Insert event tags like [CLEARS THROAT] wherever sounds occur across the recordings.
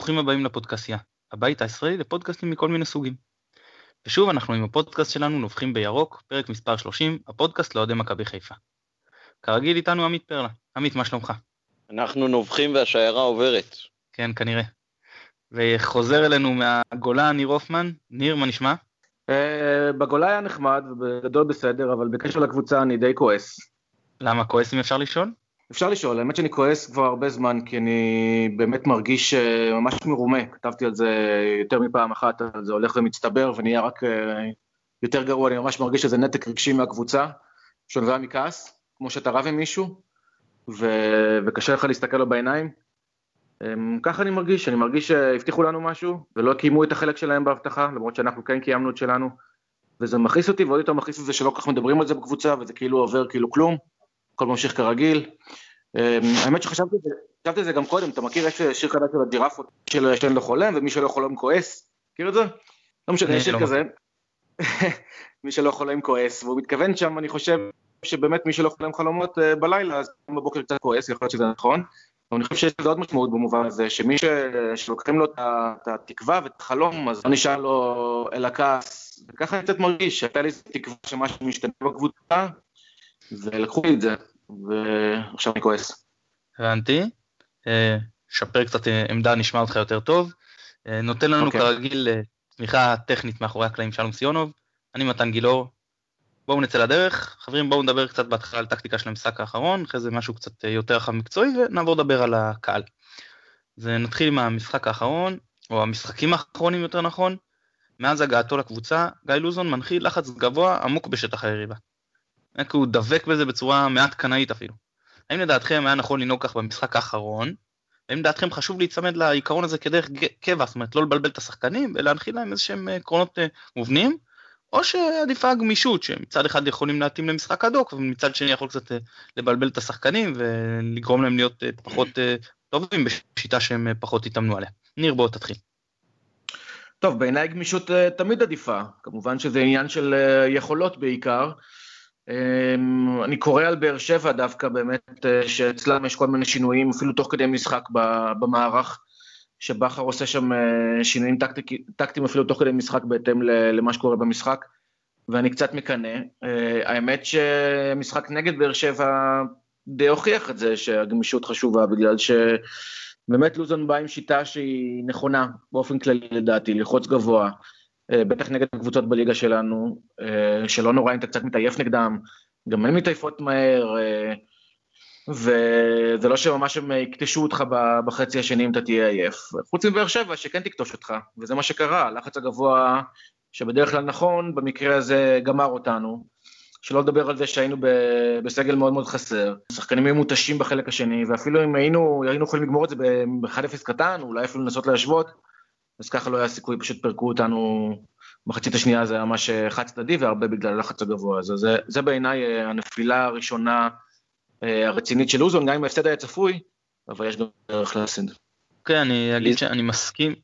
וברוכים הבאים לפודקאסיה, הבית הישראלי לפודקאסטים מכל מיני סוגים. ושוב אנחנו עם הפודקאסט שלנו נובחים בירוק, פרק מספר 30, הפודקאסט לאוהדי מכבי חיפה. כרגיל איתנו עמית פרלה. עמית, מה שלומך? אנחנו נובחים והשיירה עוברת. כן, כנראה. וחוזר אלינו מהגולה ניר הופמן. ניר, מה נשמע? אה, בגולה היה נחמד ובגדול בסדר, אבל בקשר לקבוצה אני די כועס. למה כועס אם אפשר לשאול? אפשר לשאול, האמת שאני כועס כבר הרבה זמן, כי אני באמת מרגיש אה, ממש מרומה, כתבתי על זה יותר מפעם אחת, זה הולך ומצטבר ונהיה רק אה, יותר גרוע, אני ממש מרגיש איזה נתק רגשי מהקבוצה, שנובע מכעס, כמו שאתה רב עם מישהו, ו... וקשה לך להסתכל לו בעיניים. אמ, ככה אני מרגיש, אני מרגיש שהבטיחו לנו משהו, ולא קיימו את החלק שלהם בהבטחה, למרות שאנחנו כן קיימנו את שלנו, וזה מכעיס אותי, ועוד יותר מכעיס את זה שלא כל כך מדברים על זה בקבוצה, וזה כאילו עובר כאילו כלום. הכל ממשיך כרגיל. אמ, האמת שחשבתי על זה גם קודם, אתה מכיר, יש שיר חדש של הג'ירפות של שאין לו חולם, ומי שלא חולם כועס, מכיר את זה? לא משנה, יש שיר לא כזה. [LAUGHS] מי שלא חולם כועס, והוא מתכוון שם, אני חושב, שבאמת מי שלא חולם חלומות אה, בלילה, אז גם בבוקר קצת כועס, יכול להיות שזה נכון. אבל אני חושב שיש לזה עוד משמעות במובן הזה, שמי ש... שלוקחים לו את התקווה ואת החלום, אז לא נשאר לו אלא כעס. וככה אני קצת מרגיש, שהייתה לי תקווה שמשהו משתנה בקבוצה, ולקחו לי את זה. ועכשיו אני כועס. הבנתי. אה, שפר קצת אה, עמדה, נשמע אותך יותר טוב. אה, נותן לנו okay. אוקיי. כרגיל תמיכה טכנית מאחורי הקלעים שלום סיונוב. אני מתן גילאור. בואו נצא לדרך. חברים, בואו נדבר קצת בהתחלה על טקטיקה של המשחק האחרון, אחרי זה משהו קצת יותר רחב מקצועי, ונעבור לדבר על הקהל. אז נתחיל עם המשחק האחרון, או המשחקים האחרונים יותר נכון. מאז הגעתו לקבוצה, גיא לוזון מנחיל לחץ גבוה עמוק בשטח היריבה. רק הוא דבק בזה בצורה מעט קנאית אפילו. האם לדעתכם היה נכון לנהוג כך במשחק האחרון? האם לדעתכם חשוב להיצמד לעיקרון הזה כדרך קבע, זאת אומרת לא לבלבל את השחקנים ולהנחיל להם איזה שהם אה, עקרונות אה, מובנים? או שעדיפה הגמישות שמצד אחד יכולים להתאים למשחק הדוק ומצד שני יכול קצת אה, לבלבל את השחקנים ולגרום להם להיות פחות טובים בשיטה שהם פחות התאמנו עליה. ניר בוא תתחיל. טוב בעיניי גמישות תמיד עדיפה כמובן שזה עניין של יכולות בעיקר אני קורא על באר שבע דווקא באמת, אה, שאצלם יש כל מיני שינויים, אפילו תוך כדי משחק במערך, שבכר עושה שם אה, שינויים טקטיים אפילו תוך כדי משחק בהתאם למה שקורה במשחק, ואני קצת מקנא. אה, האמת שמשחק נגד באר שבע די הוכיח את זה שהגמישות חשובה, בגלל שבאמת לוזון בא עם שיטה שהיא נכונה באופן כללי לדעתי, ללחוץ גבוה. אה, בטח נגד הקבוצות בליגה שלנו, אה, שלא נורא אם אתה קצת מתעייף נגדם, גם הן מתעייפות מהר, אה, וזה לא שממש הם יקטשו אותך בחצי השני אם אתה תהיה עייף. חוץ מבאר שבע שכן תקטוש אותך, וזה מה שקרה, הלחץ הגבוה שבדרך כלל נכון, במקרה הזה גמר אותנו. שלא לדבר על זה שהיינו בסגל מאוד מאוד חסר, שחקנים היו מותשים בחלק השני, ואפילו אם היינו, היינו יכולים לגמור את זה ב-1-0 קטן, אולי אפילו לנסות להשוות, אז ככה לא היה סיכוי, פשוט פירקו אותנו, מחצית השנייה זה היה ממש אה, חד צדדי והרבה בגלל הלחץ הגבוה. אז זה, זה בעיניי אה, הנפילה הראשונה אה, הרצינית של אוזון, גם אם ההפסד היה צפוי, אבל יש גם דרך להפסד. כן, אני אגיד שאני מסכים.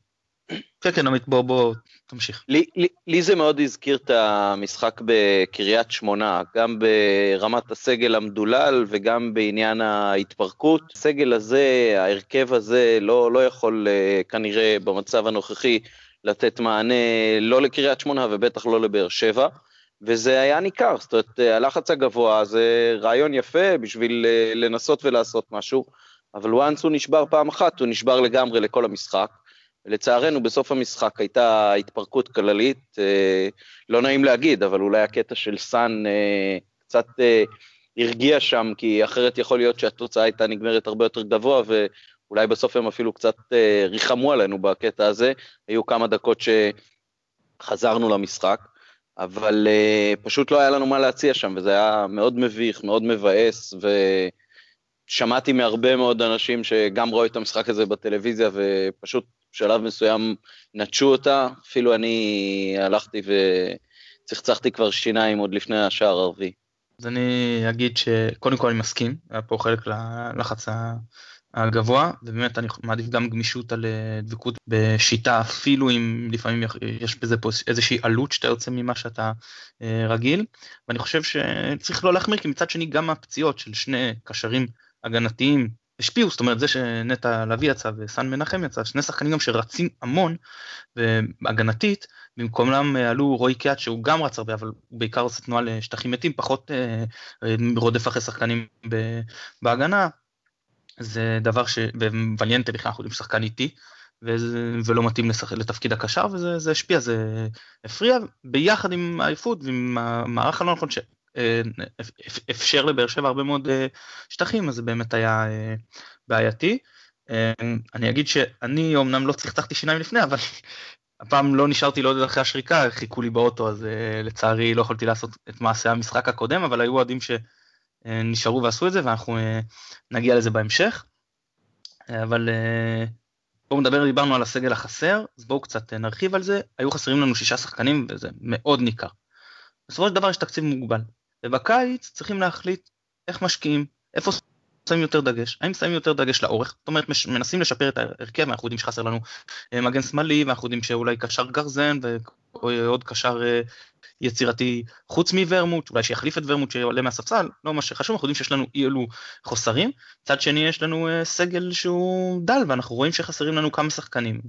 כן, כן, עמית, בוא, בוא, תמשיך. לי, לי, לי זה מאוד הזכיר את המשחק בקריית שמונה, גם ברמת הסגל המדולל וגם בעניין ההתפרקות. הסגל הזה, ההרכב הזה, לא, לא יכול אה, כנראה במצב הנוכחי לתת מענה לא לקריית שמונה ובטח לא לבאר שבע. וזה היה ניכר, זאת אומרת, הלחץ הגבוה זה רעיון יפה בשביל אה, לנסות ולעשות משהו, אבל once הוא נשבר פעם אחת, הוא נשבר לגמרי לכל המשחק. ולצערנו בסוף המשחק הייתה התפרקות כללית, אה, לא נעים להגיד, אבל אולי הקטע של סאן אה, קצת אה, הרגיע שם, כי אחרת יכול להיות שהתוצאה הייתה נגמרת הרבה יותר גבוה, ואולי בסוף הם אפילו קצת ריחמו עלינו בקטע הזה, היו כמה דקות שחזרנו למשחק, אבל פשוט לא היה לנו מה להציע שם, וזה היה מאוד מביך, מאוד מבאס, ו... שמעתי מהרבה מאוד אנשים שגם ראו את המשחק הזה בטלוויזיה ופשוט בשלב מסוים נטשו אותה, אפילו אני הלכתי וצחצחתי כבר שיניים עוד לפני השער הרביעי. אז אני אגיד שקודם כל אני מסכים, היה פה חלק ללחץ הגבוה, ובאמת אני מעדיף גם גמישות על אה, דבקות בשיטה, אפילו אם לפעמים יש בזה פה איזושהי עלות שאתה יוצא ממה שאתה אה, רגיל, ואני חושב שצריך לא להחמיר, כי מצד שני גם הפציעות של שני קשרים הגנתיים השפיעו, זאת אומרת זה שנטע לביא יצא וסן מנחם יצא, שני שחקנים גם שרצים המון והגנתית, במקומם עלו רועי קיאט שהוא גם רץ הרבה אבל הוא בעיקר עושה תנועה לשטחים מתים, פחות אה, רודף אחרי שחקנים בהגנה, זה דבר ש... ווליאנטה בכלל אנחנו יודעים שחקן איטי, ולא מתאים לשח... לתפקיד הקשר וזה השפיע, זה הפריע ביחד עם העייפות ועם המערך הלא נכון שאפשר לבאר שבע הרבה מאוד אה, שטחים, אז זה באמת היה אה, בעייתי. אה, אני אגיד שאני אמנם לא צחצחתי שיניים לפני, אבל [LAUGHS] הפעם לא נשארתי לעודד אחרי השריקה, חיכו לי באוטו, אז לצערי לא יכולתי לעשות את מעשה המשחק הקודם, אבל היו אוהדים שנשארו ועשו את זה, ואנחנו נגיע לזה בהמשך. אבל בואו נדבר, דיברנו על הסגל החסר, אז בואו קצת נרחיב על זה. היו חסרים לנו שישה שחקנים וזה מאוד ניכר. בסופו של דבר יש תקציב מוגבל, ובקיץ צריכים להחליט איך משקיעים, איפה שמים יותר דגש, האם שמים יותר דגש לאורך, זאת אומרת מנסים לשפר את ההרכב, אנחנו יודעים שחסר לנו אה, מגן שמאלי, ואנחנו יודעים שאולי קשר גרזן ועוד קשר אה, יצירתי חוץ מוורמוט, אולי שיחליף את ורמוט שעולה מהספסל, לא מה שחשוב, אנחנו יודעים שיש לנו אי אלו חוסרים. מצד שני יש לנו uh, סגל שהוא דל ואנחנו רואים שחסרים לנו כמה שחקנים.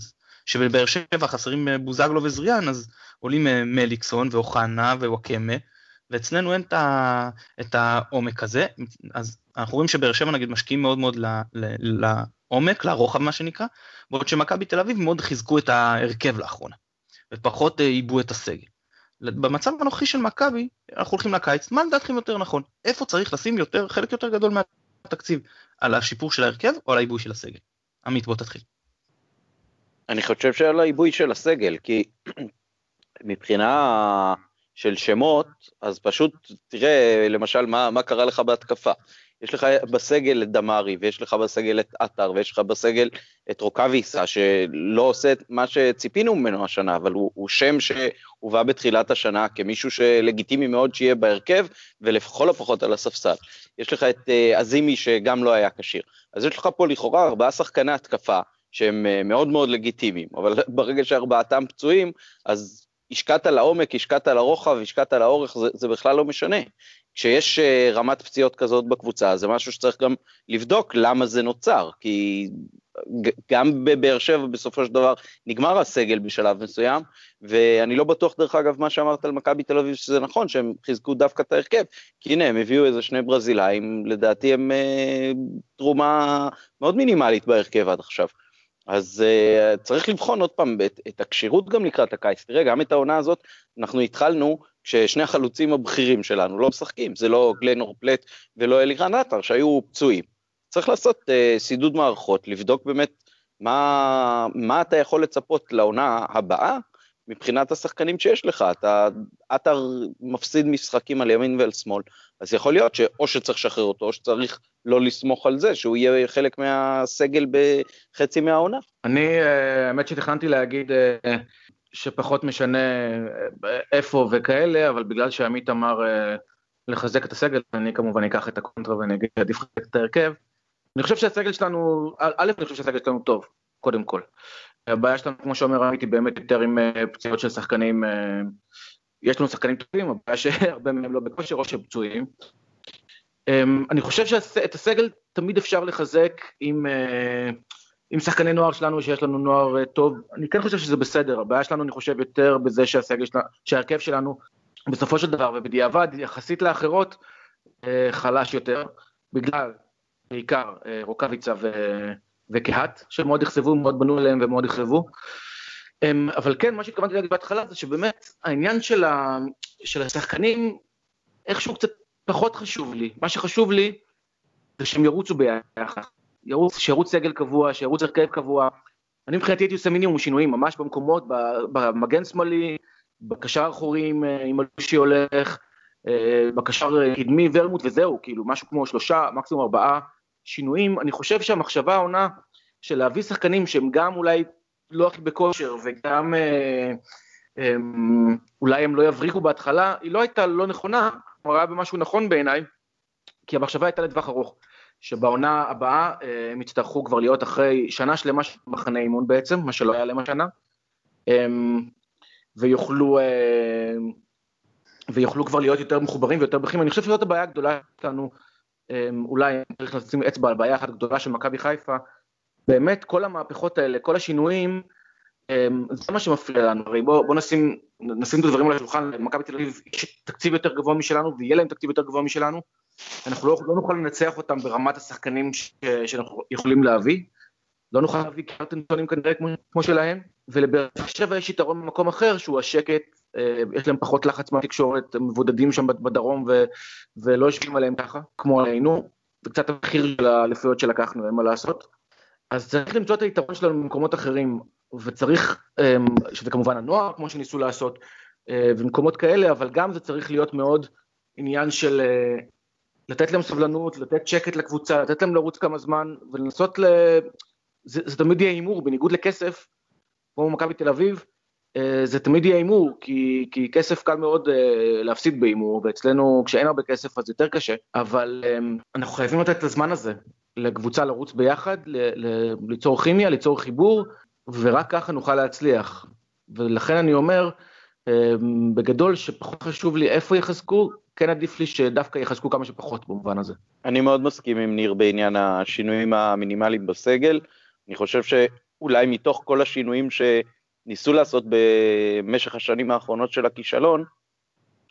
שבבאר שבע חסרים בוזגלו וזריאן, אז עולים מליקסון ואוחנה ווואקמה, ואצלנו אין את, העומק הזה, אז אנחנו רואים שבאר שבע נגיד משקיעים מאוד מאוד לעומק, לרוחב מה שנקרא, בעוד שמכבי תל אביב מאוד חיזקו את ההרכב לאחרונה, ופחות עיבו את הסגל. במצב הנוכחי של מכבי, אנחנו הולכים לקיץ, מה לדעתכם יותר נכון? איפה צריך לשים יותר, חלק יותר גדול מהתקציב? על השיפור של ההרכב או על העיבוי של הסגל? עמית, בוא תתחיל. אני חושב שעל העיבוי של הסגל, כי [CLEARS THROAT] מבחינה של שמות, אז פשוט תראה למשל מה, מה קרה לך בהתקפה. יש לך בסגל את דמארי, ויש לך בסגל את עטר, ויש לך בסגל את רוקאביסה, שלא עושה את מה שציפינו ממנו השנה, אבל הוא, הוא שם שהובא בתחילת השנה כמישהו שלגיטימי מאוד שיהיה בהרכב, ולכל הפחות על הספסל. יש לך את עזימי שגם לא היה כשיר. אז יש לך פה לכאורה ארבעה שחקני התקפה, שהם uh, מאוד מאוד לגיטימיים, אבל [LAUGHS] ברגע שארבעתם פצועים, אז השקעת לעומק, השקעת לרוחב, השקעת לאורך, זה, זה בכלל לא משנה. כשיש אה, רמת פציעות כזאת בקבוצה, זה משהו שצריך גם לבדוק למה זה נוצר, כי גם בבאר שבע בסופו של דבר נגמר הסגל בשלב מסוים, ואני לא בטוח דרך אגב מה שאמרת על מכבי תל אביב שזה נכון, שהם חיזקו דווקא את ההרכב, כי הנה הם הביאו איזה שני ברזילאים, לדעתי הם אה, תרומה מאוד מינימלית בהרכב עד עכשיו. אז uh, צריך לבחון עוד פעם את, את הכשירות גם לקראת הקיץ. תראה, גם את העונה הזאת, אנחנו התחלנו כששני החלוצים הבכירים שלנו לא משחקים, זה לא גלנור פלט ולא אלירן עטר שהיו פצועים. צריך לעשות uh, סידוד מערכות, לבדוק באמת מה, מה אתה יכול לצפות לעונה הבאה מבחינת השחקנים שיש לך. אתה, עטר מפסיד משחקים על ימין ועל שמאל, אז יכול להיות שאו שצריך לשחרר אותו, או שצריך לא לסמוך על זה, שהוא יהיה חלק מהסגל בחצי מהעונה. אני, אה, האמת שתכננתי להגיד אה, שפחות משנה אה, איפה וכאלה, אבל בגלל שעמית אמר לחזק את הסגל, אני כמובן אקח את הקונטרה ואני אגיד שעדיף לחזק את ההרכב. אני חושב שהסגל שלנו, א', אני חושב שהסגל שלנו טוב, קודם כל. הבעיה שלנו, כמו שאומר היא באמת יותר עם פציעות של שחקנים, יש לנו שחקנים טובים, הבעיה שהרבה מהם לא בכושר או שהם פצועים. אמ, אני חושב שאת הסגל תמיד אפשר לחזק עם, אה, עם שחקני נוער שלנו, שיש לנו נוער אה, טוב. אני כן חושב שזה בסדר, הבעיה שלנו, אני חושב, יותר בזה שהסגל שלנו, שההרכב שלנו, בסופו של דבר, ובדיעבד, יחסית לאחרות, אה, חלש יותר, בגלל, בעיקר, רוקאביצה ו... וקהת, שמאוד אכזבו, מאוד בנו עליהם ומאוד אכזבו. אמ, אבל כן, מה שהתכוונתי להגיד בהתחלה זה שבאמת העניין של, ה... של השחקנים איכשהו קצת פחות חשוב לי. מה שחשוב לי זה שהם ירוצו ביחד. ירוץ, שירוץ סגל קבוע, שירוץ הרכב קבוע. אני מבחינתי הייתי עושה מינימום שינויים, ממש במקומות, במגן שמאלי, בקשר האחורי עם אלושי הולך, אה, בקשר קדמי ורמוט וזהו, כאילו משהו כמו שלושה, מקסימום ארבעה שינויים. אני חושב שהמחשבה העונה של להביא שחקנים שהם גם אולי לא הכי בכושר וגם אה, אה, אולי הם לא יבריחו בהתחלה, היא לא הייתה לא נכונה, כלומר היה במשהו נכון בעיניי, כי המחשבה הייתה לטווח ארוך, שבעונה הבאה אה, הם יצטרכו כבר להיות אחרי שנה שלמה של מחנה אימון בעצם, מה שלא היה להם השנה, ויוכלו, אה, ויוכלו כבר להיות יותר מחוברים ויותר בריחים, אני חושב שזאת הבעיה הגדולה שלנו אולי צריך לשים אצבע על בעיה אחת גדולה של מכבי חיפה, באמת כל המהפכות האלה, כל השינויים, זה מה שמפריע לנו, הרי בואו בוא נשים, נשים את הדברים על השולחן, למכבי תל אביב יש תקציב יותר גבוה משלנו ויהיה להם תקציב יותר גבוה משלנו, אנחנו לא, לא נוכל לנצח אותם ברמת השחקנים ש, שאנחנו יכולים להביא, לא נוכל להביא קרטנטונים כנראה כמו, כמו שלהם, ולבאר שבע יש יתרון במקום אחר שהוא השקט, יש להם פחות לחץ מהתקשורת, הם מבודדים שם בדרום ו, ולא יושבים עליהם ככה, כמו עלינו, זה קצת המחיר של האליפויות שלקחנו, אין מה לעשות. אז צריך למצוא את היתרון שלנו במקומות אחרים, וצריך, אמ, שזה כמובן הנוער, כמו שניסו לעשות, אה, ומקומות כאלה, אבל גם זה צריך להיות מאוד עניין של אה, לתת להם סבלנות, לתת שקט לקבוצה, לתת להם לרוץ כמה זמן, ולנסות ל... זה, זה תמיד יהיה הימור, בניגוד לכסף, כמו מכבי תל אביב, אה, זה תמיד יהיה הימור, כי, כי כסף קל מאוד להפסיד בהימור, ואצלנו כשאין הרבה כסף אז יותר קשה, אבל אמ, אנחנו חייבים לתת את הזמן הזה לקבוצה לרוץ ביחד, ליצור כימיה, ליצור חיבור, ורק ככה נוכל להצליח. ולכן אני אומר, אמ, בגדול, שפחות חשוב לי איפה יחזקו, כן עדיף לי שדווקא יחזקו כמה שפחות במובן הזה. אני מאוד מסכים עם ניר בעניין השינויים המינימליים בסגל. אני חושב שאולי מתוך כל השינויים שניסו לעשות במשך השנים האחרונות של הכישלון,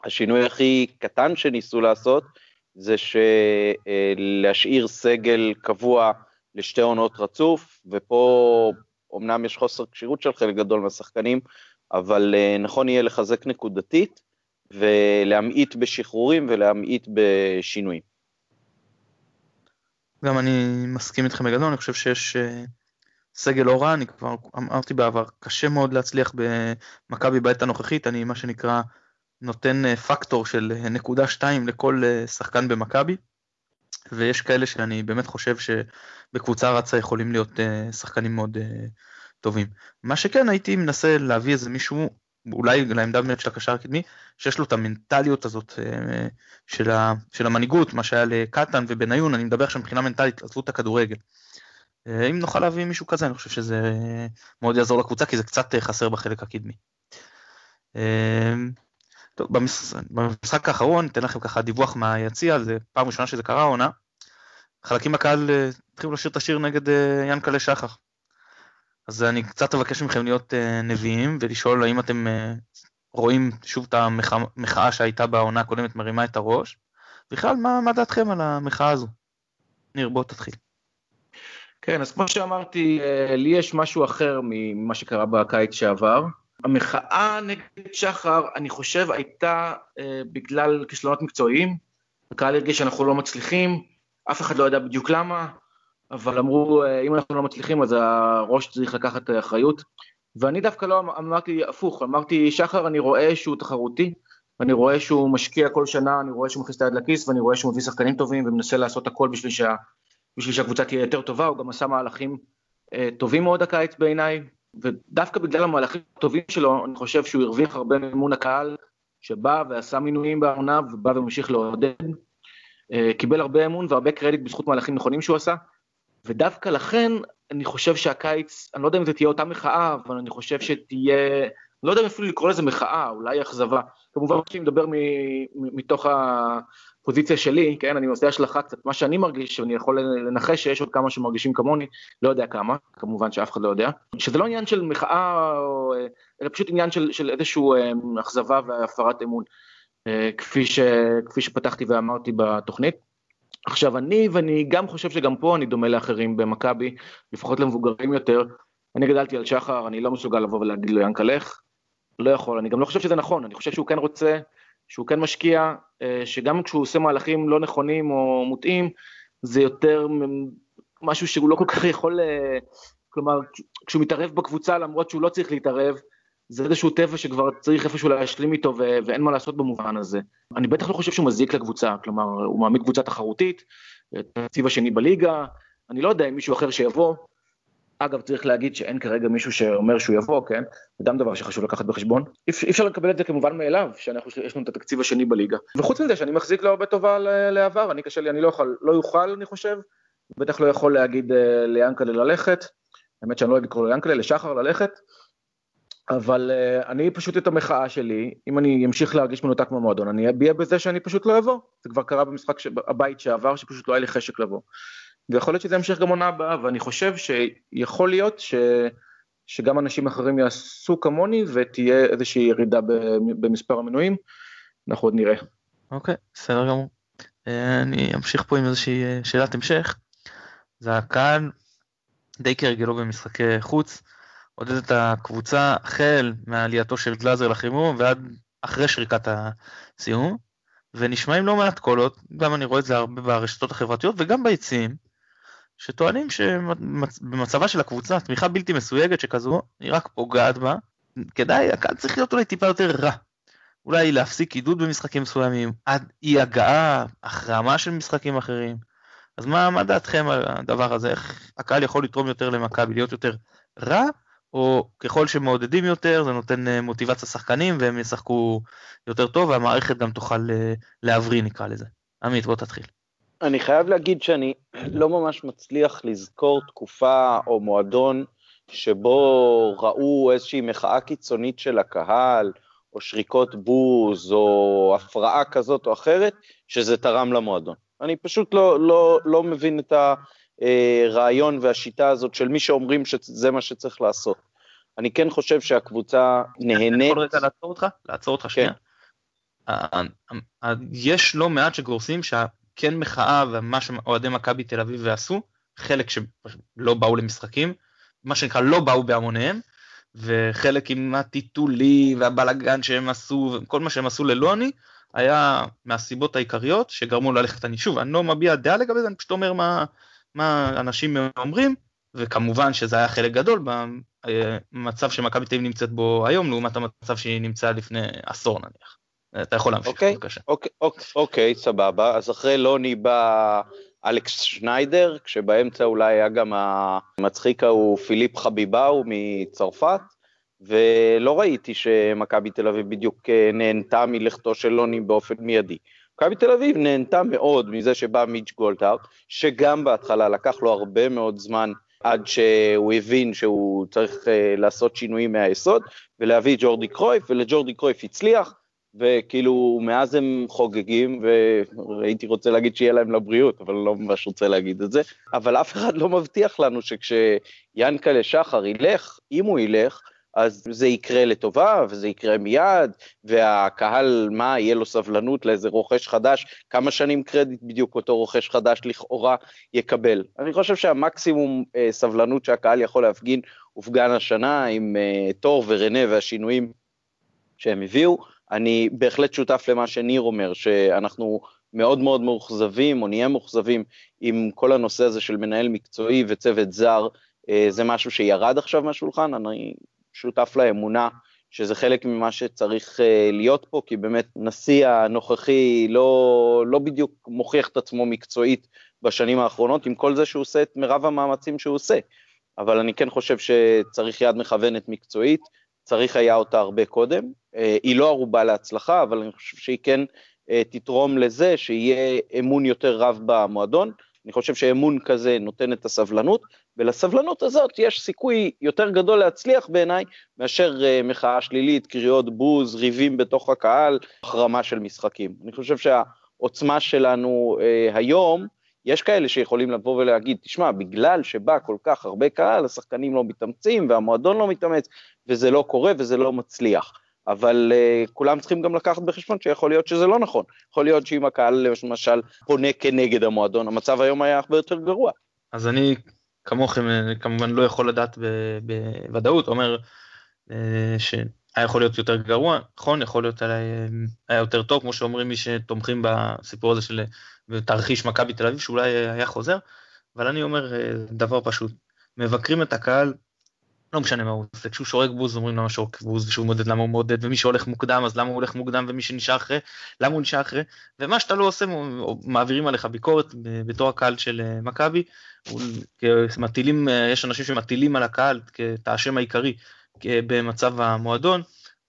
השינוי הכי קטן שניסו לעשות זה להשאיר סגל קבוע לשתי עונות רצוף, ופה אמנם יש חוסר כשירות של חלק גדול מהשחקנים, אבל אה, נכון יהיה לחזק נקודתית ולהמעיט בשחרורים ולהמעיט בשינויים. גם אני מסכים איתכם בגדול, אני חושב שיש אה, סגל לא רע, אני כבר אמרתי בעבר, קשה מאוד להצליח במכבי בעת הנוכחית, אני מה שנקרא נותן אה, פקטור של נקודה שתיים לכל שחקן במכבי, ויש כאלה שאני באמת חושב שבקבוצה רצה יכולים להיות שחקנים מאוד טובים. מה שכן הייתי מנסה להביא איזה מישהו, אולי לעמדה באמת של הקשר הקדמי, שיש לו את המנטליות הזאת אה, של, של המנהיגות, מה שהיה לקטן ובניון, אני מדבר עכשיו מבחינה מנטלית, עזבו את הכדורגל. אה, אם נוכל להביא מישהו כזה, אני חושב שזה מאוד יעזור לקבוצה, כי זה קצת אה, חסר בחלק הקדמי. טוב, במשחק, במשחק האחרון, אתן לכם ככה דיווח מהיציע, זה פעם ראשונה שזה קרה העונה. חלקים מהקהל התחילו לשיר את השיר נגד ינקלה שחר. אז אני קצת אבקש מכם להיות נביאים ולשאול האם אתם רואים שוב את המחאה שהייתה בעונה הקודמת מרימה את הראש. בכלל, מה, מה דעתכם על המחאה הזו? ניר, בוא תתחיל. כן, אז כמו שאמרתי, uh, לי יש משהו אחר ממה שקרה בקיץ שעבר. המחאה נגד שחר, אני חושב, הייתה uh, בגלל כישלונות מקצועיים. הקהל הרגיש שאנחנו לא מצליחים, אף אחד לא ידע בדיוק למה. אבל אמרו, אה, אם אנחנו לא מצליחים אז הראש צריך לקחת אחריות. ואני דווקא לא אמ-, אמרתי הפוך, אמרתי, שחר, אני רואה שהוא תחרותי, אני רואה שהוא משקיע כל שנה, אני רואה שהוא מכניס את היד לכיס, ואני רואה שהוא מביא שחקנים טובים ומנסה לעשות הכל בשביל, שה, בשביל שהקבוצה תהיה יותר טובה, הוא גם עשה מהלכים אה, טובים מאוד הקיץ בעיניי, ודווקא בגלל המהלכים הטובים שלו, אני חושב שהוא הרוויח הרבה מאמון הקהל, שבא ועשה מינויים בעונה, ובא וממשיך לעודד. אה, קיבל הרבה אמון והרבה קרדיט בזכות מהלכים נכונים שהוא עשה. ודווקא לכן אני חושב שהקיץ, אני לא יודע אם זה תהיה אותה מחאה, אבל אני חושב שתהיה, לא יודע אפילו לקרוא לזה מחאה, אולי אכזבה. כמובן שאני מדבר מתוך הפוזיציה שלי, כן, אני עושה השלכה קצת, מה שאני מרגיש, אני יכול לנחש שיש עוד כמה שמרגישים כמוני, לא יודע כמה, כמובן שאף אחד לא יודע, שזה לא עניין של מחאה, אלא פשוט עניין של, של איזושהי אה, אכזבה והפרת אמון, אה, כפי, ש, כפי שפתחתי ואמרתי בתוכנית. עכשיו אני, ואני גם חושב שגם פה אני דומה לאחרים במכבי, לפחות למבוגרים יותר, אני גדלתי על שחר, אני לא מסוגל לבוא ולהגיד לו ינקה לא יכול, אני גם לא חושב שזה נכון, אני חושב שהוא כן רוצה, שהוא כן משקיע, אה, שגם כשהוא עושה מהלכים לא נכונים או מוטעים, זה יותר משהו שהוא לא כל כך יכול, אה, כלומר, כשהוא מתערב בקבוצה למרות שהוא לא צריך להתערב, זה איזשהו טבע שכבר צריך איפשהו להשלים איתו ו- ואין מה לעשות במובן הזה. אני בטח לא חושב שהוא מזיק לקבוצה, כלומר הוא מעמיד קבוצה תחרותית, התקציב השני בליגה, אני לא יודע אם מישהו אחר שיבוא, אגב צריך להגיד שאין כרגע מישהו שאומר שהוא יבוא, כן? זה גם דבר שחשוב לקחת בחשבון. אי אפשר לקבל את זה כמובן מאליו, שיש לנו את התקציב השני בליגה. וחוץ מזה שאני מחזיק לו הרבה טובה לעבר, אני קשה לי, אני לא יכול, לא יוכל אני חושב, בטח לא יכול להגיד uh, ליאנקלה ללכת, האמת שאני לא אוהב לקרוא ליאנקלה, לשחר ללכת, אבל uh, אני פשוט את המחאה שלי, אם אני אמשיך להרגיש מנותק מהמועדון, אני אביע בזה שאני פשוט לא אבוא. זה כבר קרה במשחק ש... הבית שעבר, שפשוט לא היה לי חשק לבוא. ויכול להיות שזה ימשיך גם עונה הבאה, ואני חושב שיכול להיות ש... שגם אנשים אחרים יעשו כמוני ותהיה איזושהי ירידה במספר המנויים, אנחנו עוד נראה. אוקיי, okay, בסדר גמור. אה, אני אמשיך פה עם איזושהי אה, שאלת המשך. זה הקהל די כהרגלו במשחקי חוץ, עודד את הקבוצה החל מעלייתו של גלאזר לחימום ועד אחרי שריקת הסיום, ונשמעים לא מעט קולות, גם אני רואה את זה הרבה ברשתות החברתיות וגם ביציעים, שטוענים שבמצבה של הקבוצה, תמיכה בלתי מסויגת שכזו, היא רק פוגעת בה, כדאי, הקהל צריך להיות אולי טיפה יותר רע. אולי להפסיק עידוד במשחקים מסוימים, עד אי הגעה, החרמה של משחקים אחרים. אז מה, מה דעתכם על הדבר הזה? איך הקהל יכול לתרום יותר למכבי, להיות יותר רע, או ככל שמעודדים יותר זה נותן אה, מוטיבציה שחקנים והם ישחקו יותר טוב והמערכת גם תוכל אה, להבריא נקרא לזה. עמית בוא תתחיל. אני חייב להגיד שאני [CLEARS THROAT] לא ממש מצליח לזכור תקופה או מועדון שבו ראו איזושהי מחאה קיצונית של הקהל, או שריקות בוז, או הפרעה כזאת או אחרת, שזה תרם למועדון. אני פשוט לא, לא, לא מבין את הרעיון והשיטה הזאת של מי שאומרים שזה מה שצריך לעשות. אני כן חושב שהקבוצה נהנית... אני יכול רגע לעצור אותך? לעצור אותך שנייה. כן. יש לא מעט שגורסים שהכן מחאה ומה שאוהדי מכבי תל אביב עשו, חלק שלא באו למשחקים, מה שנקרא לא באו בהמוניהם, וחלק עם הטיטולי והבלאגן שהם עשו, כל מה שהם עשו ללוני, היה מהסיבות העיקריות שגרמו ללכת, אני שוב, אני לא מביע דעה לגבי זה, אני פשוט אומר מה, מה אנשים אומרים, וכמובן שזה היה חלק גדול במצב שמכבי תל אביב נמצאת בו היום, לעומת המצב שהיא נמצאה לפני עשור נניח. אתה יכול להמשיך, אוקיי, בבקשה. אוקיי, אוקיי, אוקיי, סבבה. אז אחרי לוני בא אלכס שניידר, כשבאמצע אולי היה גם המצחיק ההוא פיליפ חביבאו מצרפת, ולא ראיתי שמכבי תל אביב בדיוק אה, נהנתה מלכתו של לוני באופן מיידי. מכבי תל אביב נהנתה מאוד מזה שבא מיץ' גולדהארט, שגם בהתחלה לקח לו הרבה מאוד זמן עד שהוא הבין שהוא צריך uh, לעשות שינויים מהיסוד, ולהביא את ג'ורדי קרויף, ולג'ורדי קרויף הצליח, וכאילו מאז הם חוגגים, והייתי רוצה להגיד שיהיה להם לבריאות, אבל לא ממש רוצה להגיד את זה, אבל אף אחד לא מבטיח לנו שכשיאנקלה שחר ילך, אם הוא ילך, אז זה יקרה לטובה, וזה יקרה מיד, והקהל, מה, יהיה לו סבלנות לאיזה רוכש חדש, כמה שנים קרדיט בדיוק אותו רוכש חדש לכאורה יקבל. אני חושב שהמקסימום אה, סבלנות שהקהל יכול להפגין הופגן השנה עם אה, תור ורנה והשינויים שהם הביאו. אני בהחלט שותף למה שניר אומר, שאנחנו מאוד מאוד מאוכזבים, או נהיה מאוכזבים עם כל הנושא הזה של מנהל מקצועי וצוות זר, אה, זה משהו שירד עכשיו מהשולחן, אני שותף לאמונה שזה חלק ממה שצריך uh, להיות פה, כי באמת נשיא הנוכחי לא, לא בדיוק מוכיח את עצמו מקצועית בשנים האחרונות, עם כל זה שהוא עושה את מירב המאמצים שהוא עושה. אבל אני כן חושב שצריך יד מכוונת מקצועית, צריך היה אותה הרבה קודם. Uh, היא לא ערובה להצלחה, אבל אני חושב שהיא כן uh, תתרום לזה שיהיה אמון יותר רב במועדון. אני חושב שאמון כזה נותן את הסבלנות, ולסבלנות הזאת יש סיכוי יותר גדול להצליח בעיניי, מאשר uh, מחאה שלילית, קריאות בוז, ריבים בתוך הקהל, החרמה של משחקים. אני חושב שהעוצמה שלנו היום, יש כאלה שיכולים לבוא ולהגיד, תשמע, בגלל שבא כל כך הרבה קהל, השחקנים לא מתאמצים והמועדון לא מתאמץ, וזה לא קורה וזה לא מצליח. אבל uh, כולם צריכים גם לקחת בחשבון שיכול להיות שזה לא נכון. יכול להיות שאם הקהל למשל פונה כנגד המועדון, המצב היום היה הרבה יותר גרוע. אז אני כמוכם אה, כמובן לא יכול לדעת בוודאות, אומר אה, שהיה יכול להיות יותר גרוע, נכון, יכול להיות היה יותר טוב, כמו שאומרים מי שתומכים בסיפור הזה של תרחיש מכבי תל אביב, שאולי היה חוזר, אבל אני אומר דבר פשוט, מבקרים את הקהל לא משנה מה הוא עושה, כשהוא שורק בוז אומרים למה שורק בוז, וכשהוא מודד למה הוא מודד, ומי שהולך מוקדם אז למה הוא הולך מוקדם, ומי שנשאר אחרי, למה הוא נשאר אחרי, ומה שאתה לא עושה מעבירים עליך ביקורת בתור הקהל של אה, מכבי, מטילים, אה, יש אנשים שמטילים על הקהל את האשם העיקרי במצב המועדון,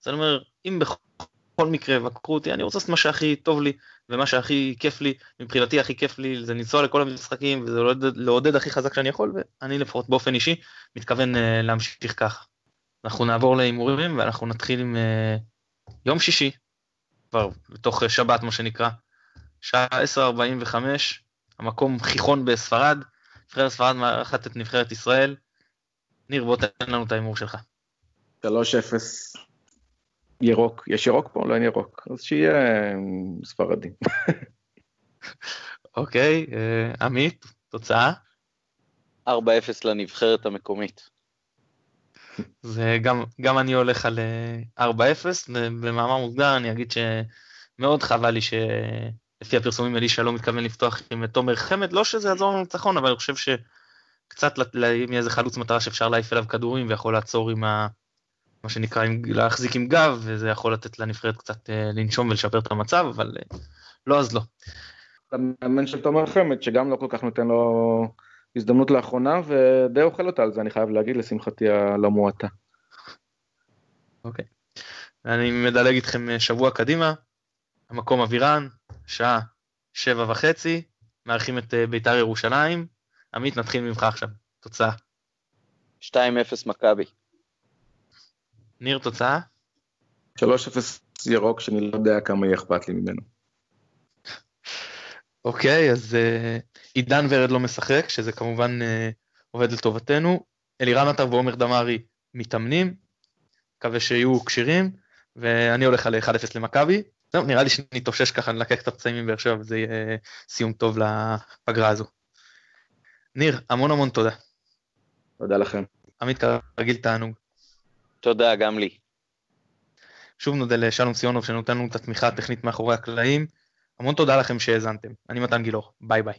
אז אני אומר, אם בכל מקרה יבקרו אותי, אני רוצה לעשות מה שהכי טוב לי, ומה שהכי כיף לי, מבחינתי הכי כיף לי זה לנסוע לכל המשחקים וזה לעודד, לעודד הכי חזק שאני יכול ואני לפחות באופן אישי מתכוון uh, להמשיך ככה. אנחנו נעבור להימורים ואנחנו נתחיל עם uh, יום שישי, כבר בתוך uh, שבת מה שנקרא, שעה 10:45, המקום חיכון בספרד, נבחרת ספרד מארחת את נבחרת ישראל. ניר, בוא תן לנו את ההימור שלך. 3-0 ירוק, יש ירוק פה? לא אין ירוק, אז שיהיה אה, ספרדי. [LAUGHS] אוקיי, uh, עמית, תוצאה? 4-0 לנבחרת המקומית. זה גם, גם אני הולך על 4-0, במאמר מוסגר אני אגיד שמאוד חבל לי שלפי הפרסומים אלישע לא מתכוון לפתוח עם תומר חמד, לא שזה יעזור לנו לניצחון, אבל אני חושב שקצת אם יהיה איזה חלוץ מטרה שאפשר להעיף אליו כדורים ויכול לעצור עם ה... מה שנקרא, עם, להחזיק עם גב, וזה יכול לתת לנבחרת קצת אה, לנשום ולשפר את המצב, אבל אה, לא אז לא. המאמן של תומר חמד, שגם לא כל כך נותן לו הזדמנות לאחרונה, ודי אוכל אותה על זה, אני חייב להגיד, לשמחתי הלא מועטה. אוקיי. אני מדלג איתכם אה, שבוע קדימה, המקום אבירן, שעה שבע וחצי, מארחים את בית"ר ירושלים. עמית, נתחיל ממך עכשיו, תוצאה. 2-0 מכבי. ניר, תוצאה? 3-0 ירוק, שאני לא יודע כמה יהיה אכפת לי ממנו. אוקיי, אז uh, עידן ורד לא משחק, שזה כמובן uh, עובד לטובתנו. אלירן עטר ועומר דמארי מתאמנים, מקווה שיהיו כשירים, ואני הולך על 1-0 למכבי. זהו, נראה לי שנתאושש ככה, נלקק את הפצעים מבאר שבע, וזה יהיה סיום טוב לפגרה הזו. ניר, המון המון תודה. תודה לכם. עמית, כרגיל תענוג. תודה, גם לי. שוב נודה לשלום סיונוב שנותן לנו את התמיכה הטכנית מאחורי הקלעים. המון תודה לכם שהאזנתם. אני מתן גילאור, ביי ביי.